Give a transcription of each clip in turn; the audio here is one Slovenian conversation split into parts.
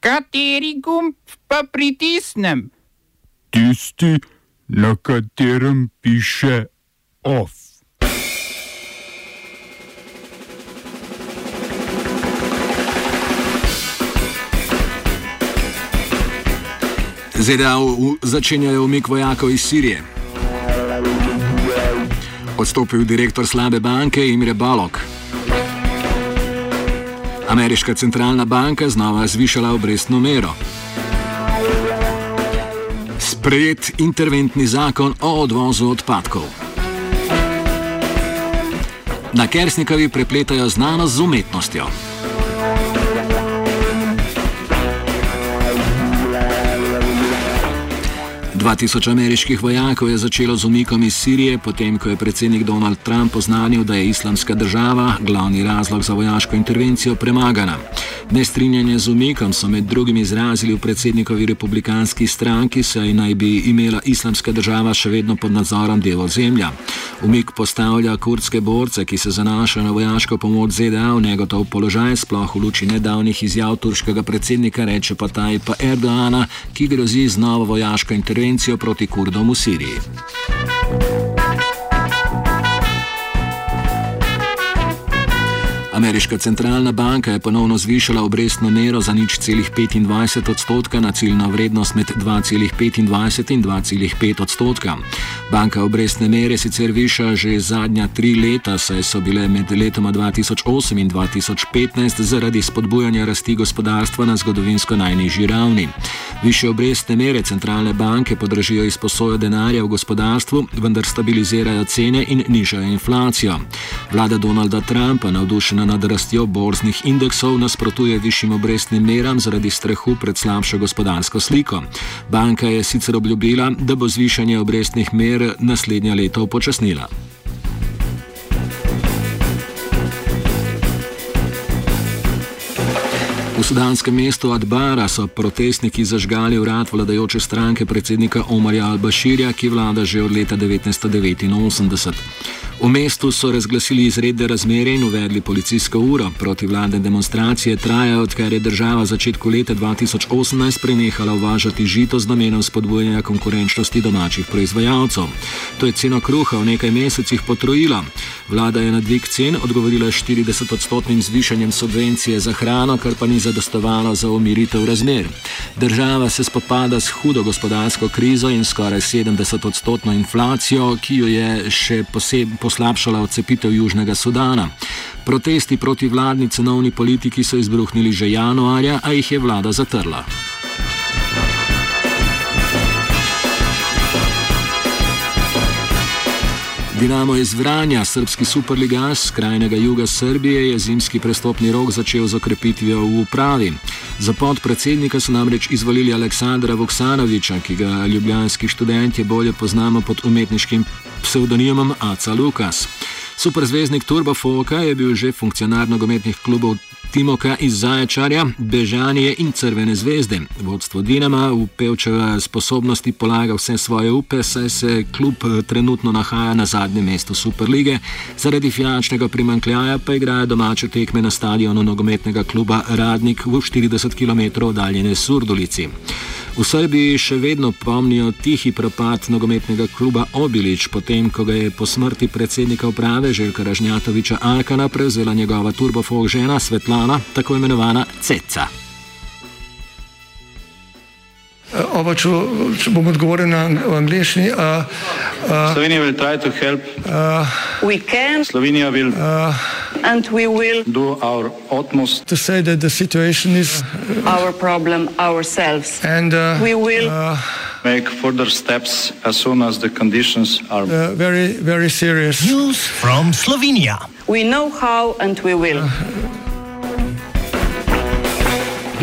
Kateri gumb pa pritisnem? Tisti, na katerem piše OF. ZDA začenjajo umik vojakov iz Sirije. Odstopil direktor slabe banke Imre Balok. Ameriška centralna banka znova zvišala obrestno mero. Sprejet interventni zakon o odvozu odpadkov. Na Kersnikovi prepletajo znanost z umetnostjo. 2000 ameriških vojakov je začelo z umikom iz Sirije, potem ko je predsednik Donald Trump oznanil, da je islamska država glavni razlog za vojaško intervencijo premagana. Nestrinjanje z umikom so med drugim izrazili v predsednikovi republikanski stranki, saj naj bi imela islamska država še vedno pod nadzorom del ozemlja. Umik postavlja kurdske borce, ki se zanašajo na vojaško pomoč ZDA v negotov položaj, sploh v luči nedavnih izjav turškega predsednika, reče pa Tajpa Erdoana, ki grozi z novo vojaško intervencijo proti Kurdom v Siriji. Ameriška centralna banka je ponovno zvišala obrestno mero za nič celih 25 odstotka na ciljno vrednost med 2,25 in 2,5 odstotka. Banka obrestne mere sicer viša že zadnja tri leta, saj so bile med letoma 2008 in 2015 zaradi spodbujanja rasti gospodarstva na zgodovinsko najnižji ravni. Više obrestne mere centralne banke podražijo izposojo denarja v gospodarstvu, vendar stabilizirajo cene in nižajo inflacijo. Vlada Donalda Trumpa, navdušena nad rastjo borznih indeksov, nasprotuje višjim obrestnim meram zaradi strahu pred slabšo gospodarsko sliko. Banka je sicer obljubila, da bo zvišanje obrestnih mer naslednje leto upočasnila. V sudanskem mestu Adbara so protestniki zažgali urad vladajoče stranke predsednika Omarja al-Bashirja, ki vlada že od leta 1989. V mestu so razglasili izredne razmere in uvedli policijsko uro. Protivladne demonstracije trajajo, odkar je država v začetku leta 2018 prenehala uvažati žito z namenom spodbujanja konkurenčnosti domačih proizvajalcev. To je ceno kruha v nekaj mesecih potrojila. Vlada je na dvig cen odgovorila 40-odstotnim zvišanjem subvencije za hrano, kar pa ni zadostovalo za umiritev razmer. Država se spopada s hudo gospodarsko krizo in skoraj 70-odstotno inflacijo, ki jo je še poslabšala odcepitev Južnega Sudana. Protesti proti vladni cenovni politiki so izbruhnili že januarja, a jih je vlada zatrla. Dinamo iz Vranja, srpski superligaš skrajnega juga Srbije, je zimski prestopni rok začel z okrepitvijo v upravi. Za podpredsednika so namreč izvolili Aleksandra Voksanoviča, ki ga ljubljanski študenti bolje poznamo pod umetniškim psevdonimom Aca Lukas. Superzvezdnik Turbo Foka je bil že funkcionar nogometnih klubov Timoka iz Zaječarja, Bežanije in Crvene zvezde. Vodstvo Dinama v pevčeve sposobnosti polaga vse svoje upe, saj se klub eh, trenutno nahaja na zadnjem mestu Superlige, zaradi finančnega primankljaja pa igrajo domače tekme na stadionu nogometnega kluba Radnik v 40 km oddaljene Surdulici. V Srbiji še vedno pomnijo tihi propad nogometnega kluba Obilič, potem ko ga je po smrti predsednika uprave Željka Ražnjatoviča Alkana prevzela njegova turbofog žena Svetlana, tako imenovana Ceca. Oba, če, če bom odgovoril na angliški. Slovenija bo poskušala pomagati. Slovenija bo and we will do our utmost to say that the situation is uh, our problem ourselves. And uh, we will uh, make further steps as soon as the conditions are uh, very, very serious. News from Slovenia. We know how and we will. Uh,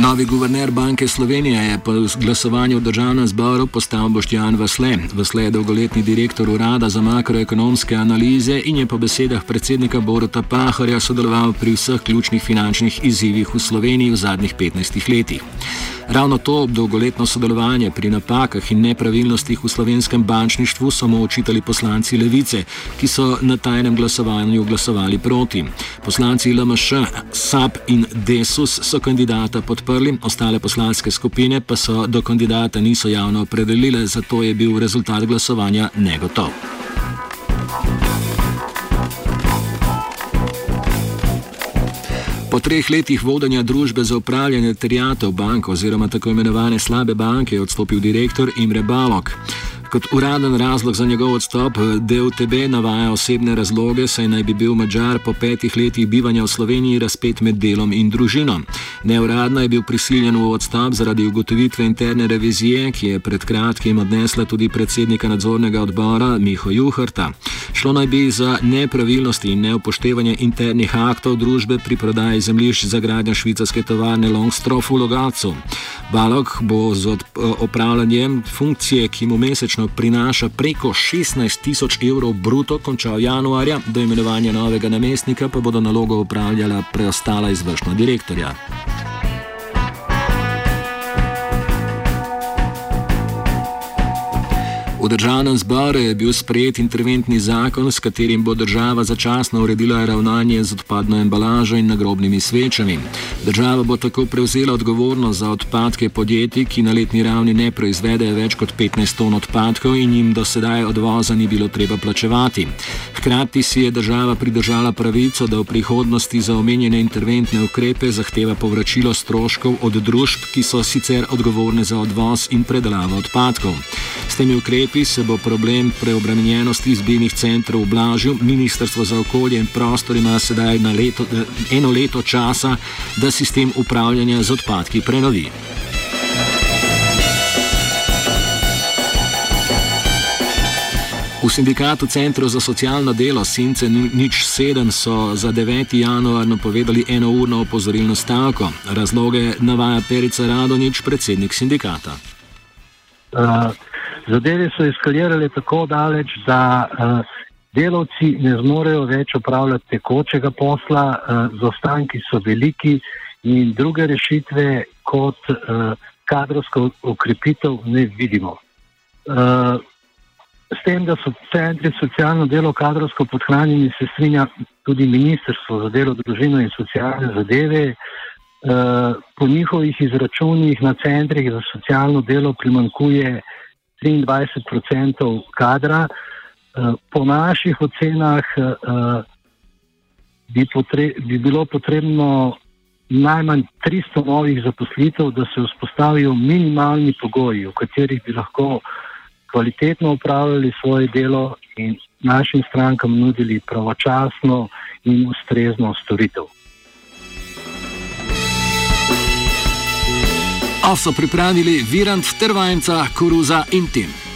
Novi guverner Banke Slovenije je po glasovanju v državnem zboru postal Boštjan Vasle. Vasle je dolgoletni direktor Urada za makroekonomske analize in je po besedah predsednika Boruta Pahorja sodeloval pri vseh ključnih finančnih izzivih v Sloveniji v zadnjih 15 letih. Ravno to dolgoletno sodelovanje pri napakah in nepravilnostih v slovenskem bančništvu so mu očitali poslanci Levice, ki so na tajnem glasovanju glasovali proti. Poslanci LMŠ, SAP in Desus so kandidata podprli podprli, ostale poslanske skupine pa so do kandidata niso javno opredelile, zato je bil rezultat glasovanja negotov. Po treh letih vodenja družbe za upravljanje terjatov bank oziroma tako imenovane slabe banke je odstopil direktor Imre Balok. Kot uraden razlog za njegov odstop DLTB navaja osebne razloge, saj naj bi bil Mačar po petih letih bivanja v Sloveniji razpet med delom in družino. Neuradno je bil prisiljen v odstop zaradi ugotovitve interne revizije, ki je pred kratkim odnesla tudi predsednika nadzornega odbora Miho Juhrta. Šlo naj bi za nepravilnosti in neupoštevanje internih aktov družbe pri prodaji zemljišč za gradnjo švicarske tovarne Longstroff v Logacu. Balok bo z opravljanjem funkcije, ki mu mesečno prinaša preko 16 tisoč evrov bruto, končal januarja, do imenovanja novega namestnika pa bodo nalogo upravljala preostala izvršna direktorja. V državnem zboru je bil sprejet interventni zakon, s katerim bo država začasno uredila ravnanje z odpadno embalažo in nagrobnimi svečami. Država bo tako prevzela odgovornost za odpadke podjetij, ki na letni ravni ne proizvedejo več kot 15 ton odpadkov in jim do sedaj odvoza ni bilo treba plačevati. Hkrati si je država pridržala pravico, da v prihodnosti za omenjene interventne ukrepe zahteva povračilo stroškov od družb, ki so sicer odgovorne za odvoz in predelavo odpadkov. S temi ukrepi se bo problem preobremenjenosti izbirnih centrov ublažil. Ministrstvo za okolje in prostor ima sedaj leto, eno leto časa, da sistem upravljanja z odpadki prenovi. V sindikatu Centrov za socialno delo Since nič sedem so za 9. januar napovedali enourno opozorilno stavko. Razloge navaja Perica Radonič, predsednik sindikata. Uh. Zadeve so eskalirale tako daleč, da uh, delavci ne zmorejo več upravljati tekočega posla, uh, zaostanki so veliki in druge rešitve kot uh, kadrovsko ukrepitev ne vidimo. Uh, s tem, da so centri socialno delo kadrovsko podhranjeni, se strinja tudi Ministrstvo za delo, družino in socialne zadeve. Uh, po njihovih izračunih na centrih za socialno delo primankuje 23% kadra. Eh, po naših ocenah eh, bi, potre, bi bilo potrebno najmanj 300 novih zaposlitev, da se vzpostavijo minimalni pogoji, v katerih bi lahko kvalitetno upravljali svoje delo in našim strankam nudili pravočasno in ustrezno storitev. A so pripravili Virant Trvajnca, Koruza in Tim.